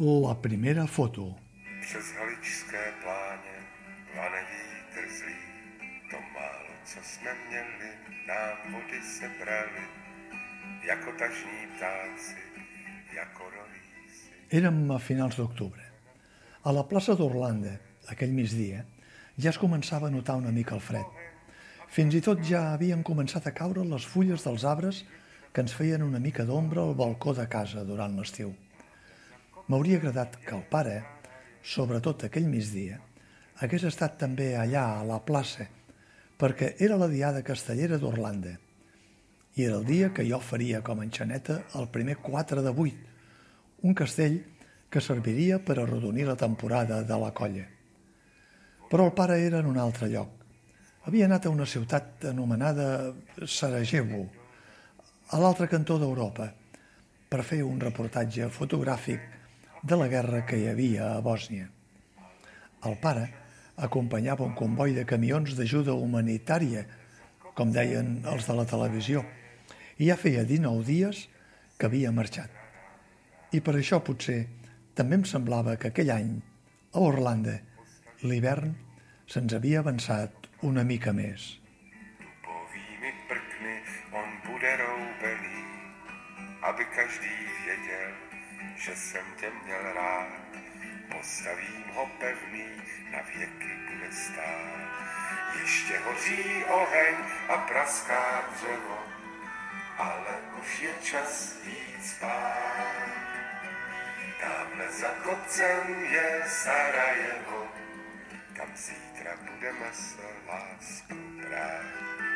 La primera foto. Přes haličské pláně vane vítr zlý, to málo, co jsme měli, nám vody sebrali, jako tažní ptáci, jako rolíci. Érem a finals d'octubre. A la plaça d'Orlanda, aquell migdia, ja es començava a notar una mica el fred. Fins i tot ja havien començat a caure les fulles dels arbres que ens feien una mica d'ombra al balcó de casa durant l'estiu. M'hauria agradat que el pare, sobretot aquell migdia, hagués estat també allà a la plaça, perquè era la diada castellera d'Orlanda i era el dia que jo faria com a enxaneta el primer 4 de 8, un castell que serviria per arrodonir la temporada de la colla. Però el pare era en un altre lloc. Havia anat a una ciutat anomenada Sarajevo, a l'altre cantó d'Europa, per fer un reportatge fotogràfic de la guerra que hi havia a Bòsnia. El pare acompanyava un comboi de camions d'ajuda humanitària, com deien els de la televisió, i ja feia 19 dies que havia marxat. I per això potser també em semblava que aquell any, a Orlanda, l'hivern se'ns havia avançat una mica més. Aby každý věděl, že jsem tě měl rád. Postavím ho pevný, na věky bude stát. Ještě hoří oheň a praská dřevo, ale už je čas jít spát. Tamhle za kopcem je Sarajevo, tam zítra budeme se lásku brát.